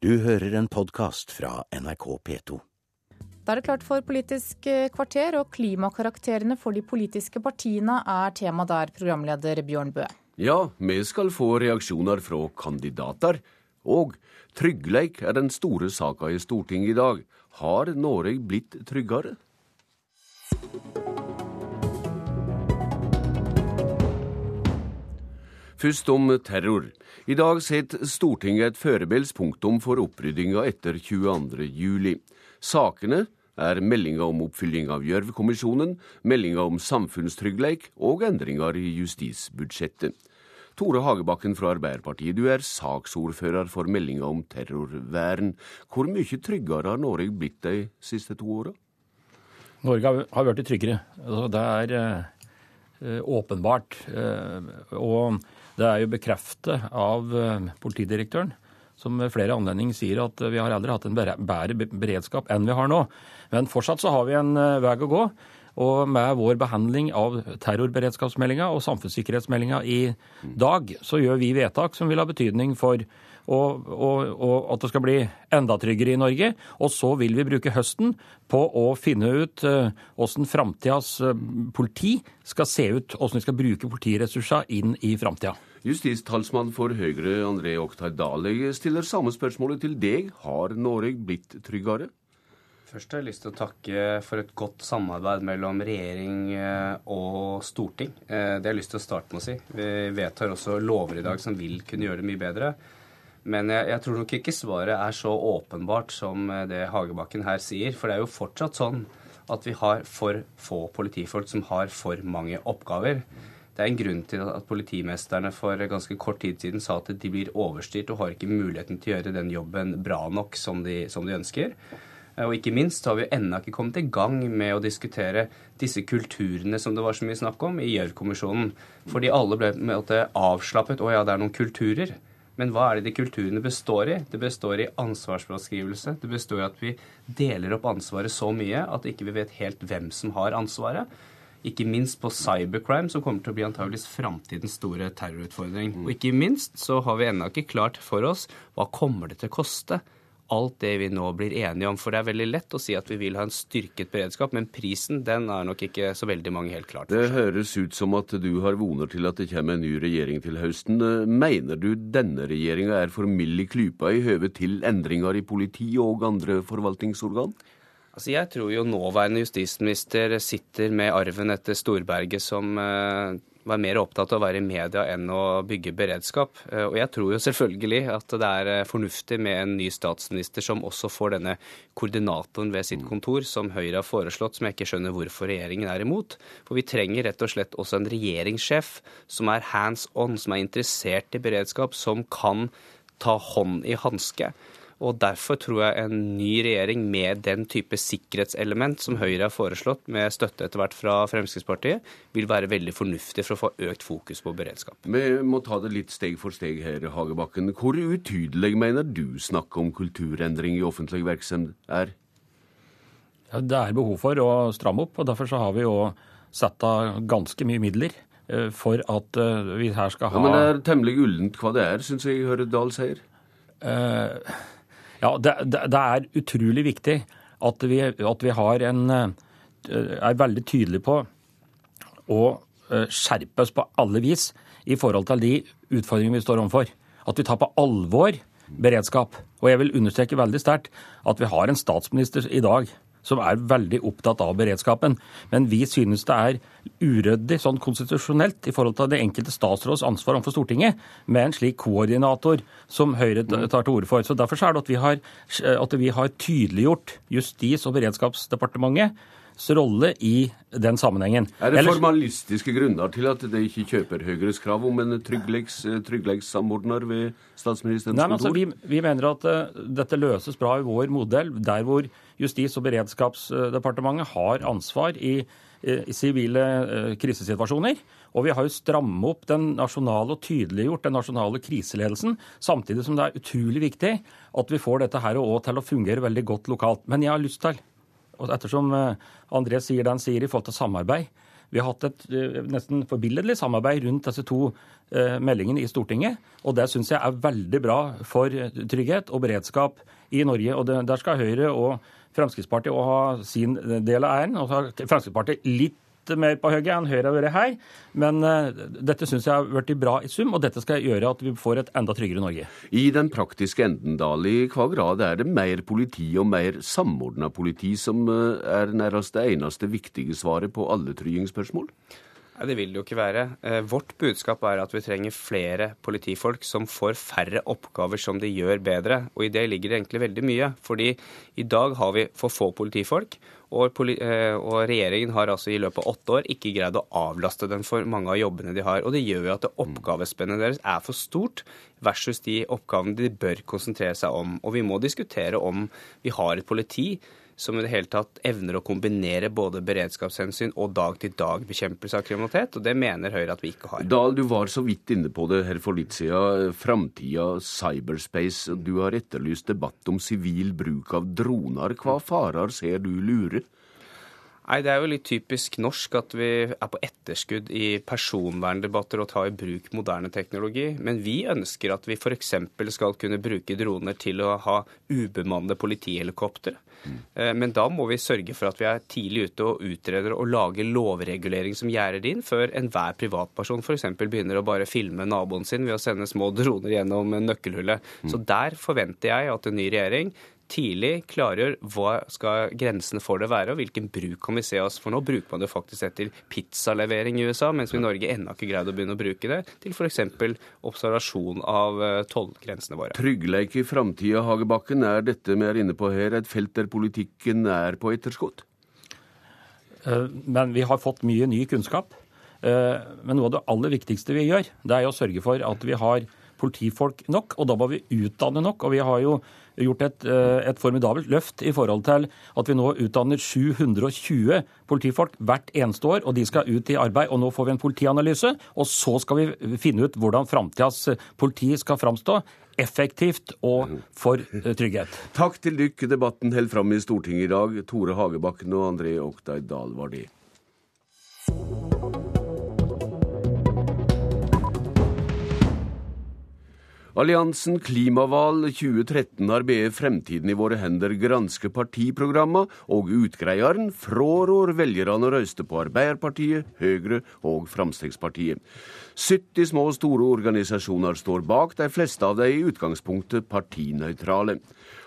Du hører en podkast fra NRK P2. Da er det klart for Politisk kvarter, og klimakarakterene for de politiske partiene er tema der, programleder Bjørn Bø. Ja, vi skal få reaksjoner fra kandidater. Og tryggleik er den store saka i Stortinget i dag. Har Norge blitt tryggere? Først om terror. I dag setter Stortinget et foreløpig punktum for oppryddinga etter 22. juli. Sakene er meldinga om oppfylling av Gjørv-kommisjonen, meldinga om samfunnstryggleik og endringer i justisbudsjettet. Tore Hagebakken fra Arbeiderpartiet, du er saksordfører for meldinga om terrorvern. Hvor mye tryggere har Norge blitt de siste to åra? Norge har blitt tryggere. Altså, det er eh, åpenbart. Eh, og det er jo bekreftet av eh, politidirektøren, som ved flere anledninger sier at vi har aldri hatt en bedre beredskap enn vi har nå. Men fortsatt så har vi en eh, vei å gå. Og med vår behandling av terrorberedskapsmeldinga og samfunnssikkerhetsmeldinga i dag, så gjør vi vedtak som vil ha betydning for og, og, og, at det skal bli enda tryggere i Norge. Og så vil vi bruke høsten på å finne ut hvordan uh, framtidas uh, politi skal se ut, hvordan vi skal bruke politiressursene inn i framtida. Justistalsmann for Høyre, André Oktay Dale, stiller samme spørsmålet til deg. Har Norge blitt tryggere? Først har jeg lyst til å takke for et godt samarbeid mellom regjering eh, og storting. Eh, det har jeg lyst til å starte med å si. Vi vedtar også lover i dag som vil kunne gjøre det mye bedre. Men jeg, jeg tror nok ikke svaret er så åpenbart som eh, det Hagebakken her sier. For det er jo fortsatt sånn at vi har for få politifolk som har for mange oppgaver. Det er en grunn til at politimesterne for ganske kort tid siden sa at de blir overstyrt og har ikke muligheten til å gjøre den jobben bra nok som de, som de ønsker. Og ikke minst har vi ennå ikke kommet i gang med å diskutere disse kulturene som det var så mye snakk om i Gjørv-kommisjonen. Fordi alle ble måte, avslappet. Å ja, det er noen kulturer. Men hva er det de kulturene består i? Det består i ansvarsfraskrivelse. Det består i at vi deler opp ansvaret så mye at ikke vi vet helt hvem som har ansvaret. Ikke minst på cybercrime, som kommer til å bli antageligvis framtidens store terrorutfordring. Og ikke minst så har vi ennå ikke klart for oss hva kommer det til å koste alt det vi nå blir enige om. For det er veldig lett å si at vi vil ha en styrket beredskap, men prisen den er nok ikke så veldig mange helt klart. Det høres ut som at du har voner til at det kommer en ny regjering til høsten. Mener du denne regjeringa er for mild i klypa i høve til endringer i politi og andre forvaltningsorgan? Altså Jeg tror jo nåværende justisminister sitter med arven etter Storberget, som eh, var mer opptatt av å være i media enn å bygge beredskap. Eh, og jeg tror jo selvfølgelig at det er eh, fornuftig med en ny statsminister som også får denne koordinatoren ved sitt kontor, som Høyre har foreslått, som jeg ikke skjønner hvorfor regjeringen er imot. For vi trenger rett og slett også en regjeringssjef som er hands on, som er interessert i beredskap, som kan ta hånd i hanske. Og Derfor tror jeg en ny regjering med den type sikkerhetselement som Høyre har foreslått, med støtte etter hvert fra Fremskrittspartiet, vil være veldig fornuftig for å få økt fokus på beredskap. Vi må ta det litt steg for steg her, Hagebakken. Hvor utydelig mener du snakket om kulturendring i offentlig virksomhet er? Ja, det er behov for å stramme opp, og derfor så har vi jo satt av ganske mye midler eh, for at eh, vi her skal ha Ja, Men det er temmelig ullent hva det er, syns jeg hører Dahl sier. Uh, ja, det, det, er utrolig viktig at vi, at vi en, eh, er veldig tydelige på å eh, skjerpe oss på alle vis i forhold til de utfordringene vi står overfor. At vi tar på alvor beredskap. Og jeg vil understreke veldig sterkt at vi har en statsminister i dag som er veldig opptatt av beredskapen. Men vi synes det er uryddig sånn konstitusjonelt i forhold til det enkelte statsråds ansvar overfor Stortinget, med en slik koordinator som Høyre tar til orde for. Så Derfor er det at vi har, at vi har tydeliggjort Justis- og beredskapsdepartementet rolle i den sammenhengen. Er det formalistiske grunner til at de ikke kjøper Høyres krav om en tryggleikssamordner ved statsministerens Nei, men? Altså, vi, vi, mener at uh, dette løses bra i vår modell, der hvor Justis- og beredskapsdepartementet har ansvar i i sivile uh, krisesituasjoner. Og vi har jo strammet opp den nasjonale og tydeliggjort den nasjonale kriseledelsen, samtidig som det er utrolig viktig at vi får dette her òg til å fungere veldig godt lokalt. Men jeg har lyst til og ettersom eh, André sier det han sier i forhold til samarbeid Vi har hatt et eh, nesten forbilledlig samarbeid rundt disse to eh, meldingene i Stortinget. Og det syns jeg er veldig bra for trygghet og beredskap i Norge. Og der skal Høyre og Fremskrittspartiet ha sin del av æren. Og så har Fremskrittspartiet litt mer på hugget enn Høyre har vært her. Men uh, dette syns jeg har blitt bra i sum, og dette skal gjøre at vi får et enda tryggere Norge. I den praktiske enden, Dahl, i hva grad er det mer politi og mer samordna politi som uh, er nærmest det eneste viktige svaret på alle tryggingsspørsmål? Nei, Det vil det jo ikke være. Eh, vårt budskap er at vi trenger flere politifolk som får færre oppgaver som de gjør bedre. Og i det ligger det egentlig veldig mye. Fordi i dag har vi for få politifolk. Og, eh, og regjeringen har altså i løpet av åtte år ikke greid å avlaste dem for mange av jobbene de har. Og det gjør jo at oppgavespennet deres er for stort versus de oppgavene de bør konsentrere seg om. Og vi må diskutere om vi har et politi som i det hele tatt evner å kombinere både beredskapshensyn og dag-til-dag-bekjempelse av kriminalitet, og det mener Høyre at vi ikke har. Dahl, du var så vidt inne på det her for litt siden. Framtida cyberspace. Du har etterlyst debatt om sivil bruk av droner. Hva farer ser du lure? Nei, Det er jo litt typisk norsk at vi er på etterskudd i personverndebatter og tar i bruk moderne teknologi. Men vi ønsker at vi f.eks. skal kunne bruke droner til å ha ubemannede politihelikoptre. Mm. Men da må vi sørge for at vi er tidlig ute og utreder og lager lovregulering som gjerder inn, før enhver privatperson f.eks. begynner å bare filme naboen sin ved å sende små droner gjennom nøkkelhullet. Mm. Så der forventer jeg at en ny regjering tidlig klargjør hva skal grensene for det være, og hvilken bruk kan vi se oss. For nå bruker man det faktisk etter pizzalevering i USA, mens vi i Norge ennå ikke greid å begynne å bruke det til f.eks. observasjon av eh, tollgrensene våre. Tryggleik i framtida, Hagebakken, er dette vi er inne på her, et felt der politikken er på etterskudd? Eh, men vi har fått mye ny kunnskap. Eh, men noe av det aller viktigste vi gjør, det er å sørge for at vi har politifolk nok, og da må vi utdanne nok. Og vi har jo gjort et, eh, et, formidabelt løft i forhold til at vi nå utdanner 720 politifolk hvert eneste år, og de skal ut i arbeid. og Nå får vi en politianalyse, og så skal vi finne ut hvordan framtidas politi skal framstå. Effektivt og for eh, trygghet. Takk til dykk. Debatten holder fram i Stortinget i dag. Tore Hagebakken og André Oktay Dahl var det. Alliansen Klimaval 2013 har bedt Fremtiden i våre hender granske partiprogramma, og utgreieren frårår velgerne å røyste på Arbeiderpartiet, Høyre og Fremskrittspartiet. 70 små og store organisasjoner står bak, de fleste av de i utgangspunktet partinøytrale.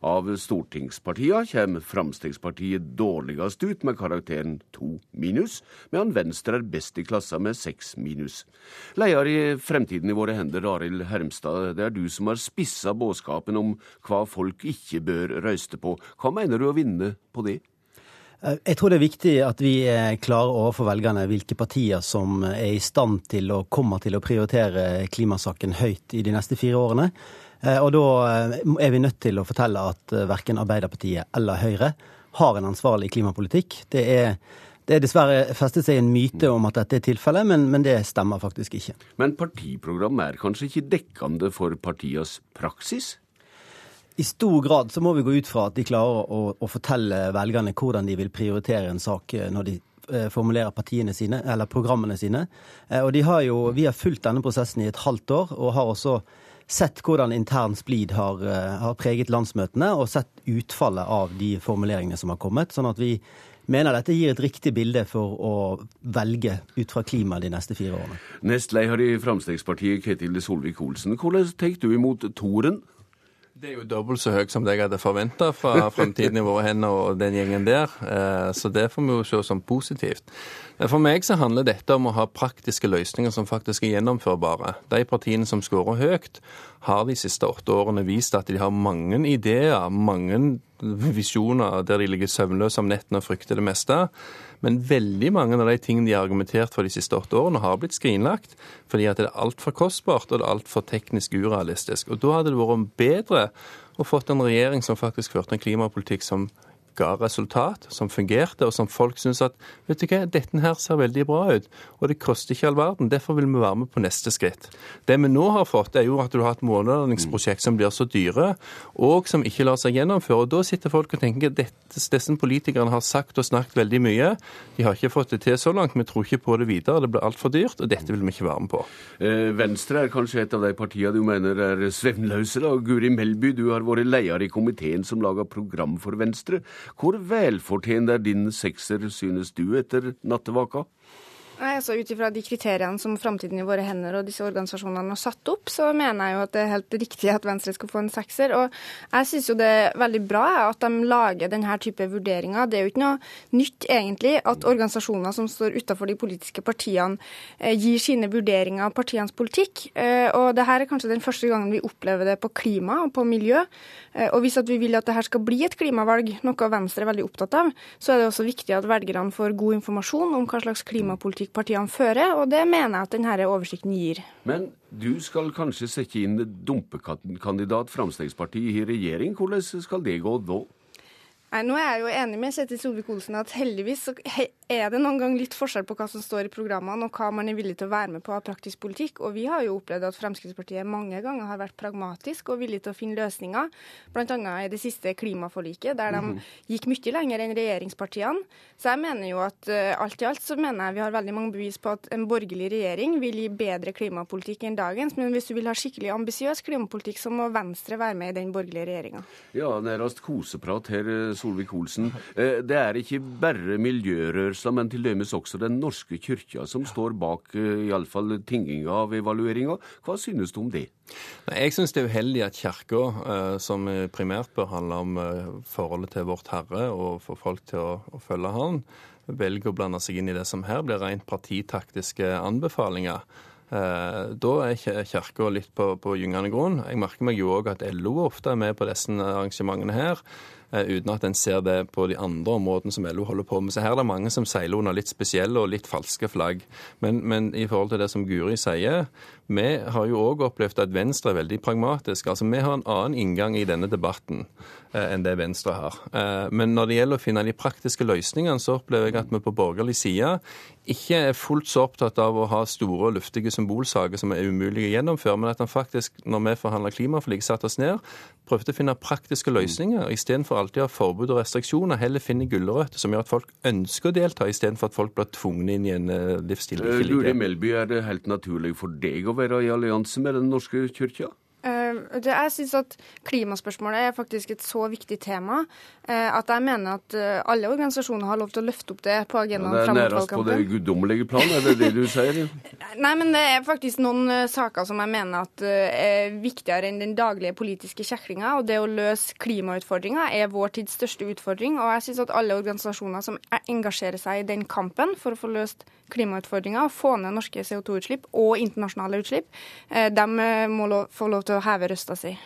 Av stortingspartiene kommer Fremskrittspartiet dårligst ut med karakteren 2 minus, medan Venstre er best i klassa med 6 minus. Leder i Fremtiden i våre hender, Arild Hermstad, det er du som har spissa budskapen om hva folk ikke bør røyste på. Hva mener du å vinne på det? Eh, jeg tror det er viktig at vi er klare overfor velgerne hvilke partier som er i stand til og kommer til å prioritere klimasaken høyt i de neste fire årene. Eh, og da eh, er vi nødt til å fortelle at eh, verken Arbeiderpartiet eller Høyre har en ansvarlig klimapolitikk. Det er, det er dessverre festet seg en myte om at dette er tilfellet, men, men, det stemmer faktisk ikke. Men partiprogrammet er kanskje ikke dekkende for partienes praksis? I stor grad så må vi gå ut fra at de klarer å, å fortelle velgerne hvordan de vil prioritere en sak når de formulerer partiene sine, eller programmene sine. Og har jo, Vi har fulgt denne prosessen i et halvt år, og har også sett hvordan intern splid har, eh, har, preget landsmøtene, og sett utfallet av de formuleringene som har kommet. Sånn at vi mener dette gir et riktig bilde for å velge ut fra klima de neste fire årene. Nestleder i Fremskrittspartiet, Ketil Solvik-Olsen. Hvordan tar du imot Toren? Det er jo dobbelt så høyt som det jeg hadde forventa fra Fremtiden i våre hender og den gjengen der. Eh, så det får vi jo se som positivt. For meg så handler dette om å ha praktiske løsninger som faktisk er gjennomførbare. De partiene som skårer høyt, har de siste åtte årene vist at de har mange ideer, mange visjoner der de ligger søvnløse om nettene og frykter det meste. Men veldig mange av de tingene de har argumentert for de siste åtte årene, har blitt skrinlagt fordi at det er altfor kostbart og det er altfor teknisk urealistisk. Og Da hadde det vært bedre å fått en regjering som faktisk førte en klimapolitikk som ga resultat, som fungerte, og som folk syns at vet du hva, dette her ser veldig bra ut, og det koster ikke all verden. Derfor vil vi være med på neste skritt. Det vi nå har fått, er jo at du har et månelandingsprosjekt som blir så dyre, og som ikke lar seg gjennomføre. Og Da sitter folk og tenker at disse politikerne har sagt og snakket veldig mye. De har ikke fått det til så langt. Vi tror ikke på det videre. Det blir altfor dyrt, og dette vil vi ikke være med på. Eh, Venstre er kanskje et av de partiene du mener er svevnløse. da. Guri Melby, du har vært leder i komiteen som laga program for Venstre. Hvor velfortjent er din sekser, synes du, etter nattevaka? Nei, altså Ut ifra de kriteriene som Framtiden i våre hender og disse organisasjonene har satt opp, så mener jeg jo at det er helt riktig at Venstre skal få en sekser. Og jeg syns jo det er veldig bra at de lager denne type vurderinger. Det er jo ikke noe nytt egentlig at organisasjoner som står utenfor de politiske partiene, eh, gir sine vurderinger av partienes politikk. Eh, og det her er kanskje den første gangen vi opplever det på klima og på miljø. Eh, og hvis at vi vil at det her skal bli et klimavalg, noe Venstre er veldig opptatt av, så er det også viktig at velgerne får god informasjon om hva slags klimapolitikk politikk partiene fører, og det mener jeg at denne oversikten gir. Men du skal kanskje sette inn dumpekandidat Fremskrittspartiet i regjering. Hvordan skal det gå da? Nei, Nå er jeg jo enig med Kjetil Solvik-Olsen at heldigvis så er det noen gang litt forskjell på hva som står i programmene og hva man er villig til å være med på av praktisk politikk. Og vi har jo opplevd at Fremskrittspartiet mange ganger har vært pragmatisk og villig til å finne løsninger. Bl.a. i det siste klimaforliket, der de mhm. gikk mye lenger enn regjeringspartiene. Så jeg mener jo at uh, alt i alt så mener jeg vi har veldig mange bevis på at en borgerlig regjering vil gi bedre klimapolitikk enn dagens. Men hvis du vil ha skikkelig ambisiøs klimapolitikk, så må Venstre være med i den borgerlige regjeringa. Ja, nærmest koseprat her Solvik-Olsen. Eh, det er ikke bare miljørørsla, men til dømes også Den norske kirka som står bak eh, iallfall tinginga av evalueringa. Hva synes du om det? Jeg synes det er uheldig at Kirka, eh, som primært bør handle om forholdet til Vårt Herre og få folk til å, å følge Han, velger å blande seg inn i det som her blir rent partitaktiske anbefalinger. Da er Kirka litt på, på gyngende grunn. Jeg merker meg jo òg at LO ofte er med på disse arrangementene her. Eh, uten at en ser det på de andre områdene som LO holder på med. Så her er det mange som seiler under litt spesielle og litt falske flagg. Men, men i forhold til det som Guri sier, vi har jo òg opplevd at Venstre er veldig pragmatisk. Altså, Vi har en annen inngang i denne debatten eh, enn det Venstre har. Eh, men når det gjelder å finne de praktiske løsningene, så opplever jeg at vi på borgerlig side ikke er fullt så opptatt av å ha store og luftige symbolsaker som er umulige å gjennomføre, men at han faktisk, når vi forhandla klimaforlik, satte oss ned, prøvde å finne praktiske løsninger istedenfor alltid å ha forbud og restriksjoner. Heller finne gulrøtter som gjør at folk ønsker å delta, istedenfor at folk blir tvunget inn i en eh, livsstil de ikke liker. Melby, er det helt naturlig for deg å være i allianse med Den norske kyrkja? Uh, jeg syns at klimaspørsmålet er faktisk et så viktig tema uh, at jeg mener at uh, alle organisasjoner har lov til å løfte opp det på agendaen ja, Det er nærmest på det guddommelige plan, er det det du sier? Nei, men det er faktisk noen saker som jeg mener at er viktigere enn den daglige politiske kjeklinga. Og det å løse klimautfordringa er vår tids største utfordring. Og jeg syns at alle organisasjoner som engasjerer seg i den kampen for å få løst klimautfordringa og få ned norske CO2-utslipp og internasjonale utslipp, de må lov, få lov til å heve røsta si.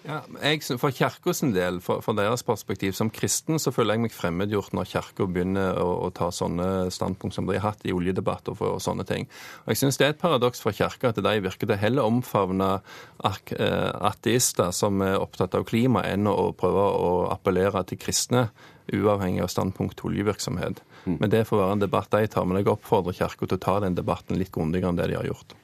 Ja, jeg, for Kirkens del, for, for, deres perspektiv, som kristen så føler jeg meg fremmedgjort når Kirka begynner å, å, ta sånne standpunkt som de har hatt i oljedebatter og, og sånne ting. Og Jeg synes det er et paradoks for Kirka at de virker til heller omfavne eh, ateister som er opptatt av klima, enn å prøve å appellere til kristne, uavhengig av standpunkt til oljevirksomhet. Mm. Men det får være en debatt de tar. Men jeg oppfordrer Kirka til å ta den debatten litt grundigere enn det de har gjort.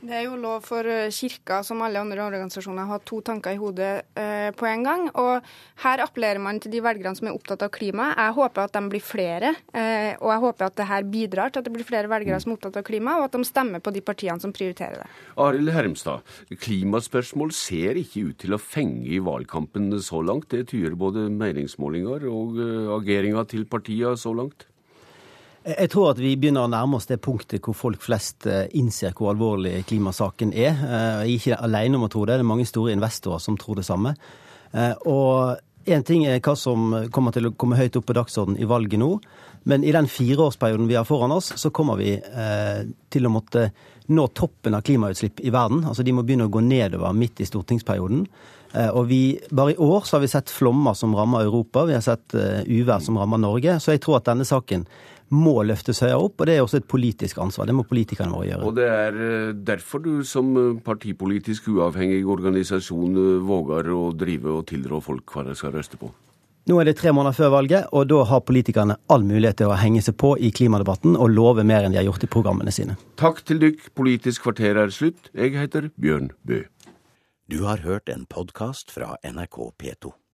Det er jo lov for eh, kirka, som alle andre organisasjoner, å ha to tanker i hodet eh, på en gang. Og her appellerer man til de velgerne som er opptatt av klima. Jeg håper at de blir flere, eh, og jeg håper at det her bidrar til at det blir flere velgere som er opptatt av klima, og at de stemmer på de partiene som prioriterer det. Arild Hermstad, klimaspørsmål ser ikke ut til å fenge i valgkampen så langt. Det tyder både meningsmålinger og uh, ageringa til partiene så langt? Jeg tror at vi begynner å nærme oss det punktet hvor folk flest eh, innser hvor alvorlig klimasaken er. Eh, jeg er ikke alene om å tro det, det er mange store investorer som tror det samme. Eh, og Én ting er hva som kommer til å komme høyt opp på dagsordenen i valget nå, men i den fireårsperioden vi har foran oss, så kommer vi til å måtte nå toppen av klimautslipp i verden. Altså De må begynne å gå nedover midt i stortingsperioden. Og vi, Bare i år så har vi sett flommer som rammer Europa, vi har sett uvær som rammer Norge. Så jeg tror at denne saken må løftes høyere opp, og det er også et politisk ansvar. Det må politikerne våre gjøre. Og det er eh, derfor du som eh, partipolitisk uavhengig organisasjon eh, våger å drive og tilrå folk hva de skal røste på? Nå er det tre måneder før valget, og da har politikerne all mulighet til å henge seg på i klimadebatten og love mer enn de har gjort i programmene sine. Takk til dykk, Politisk kvarter er slutt. Jeg heter Bjørn Bø. Du har hørt en podkast fra NRK P2.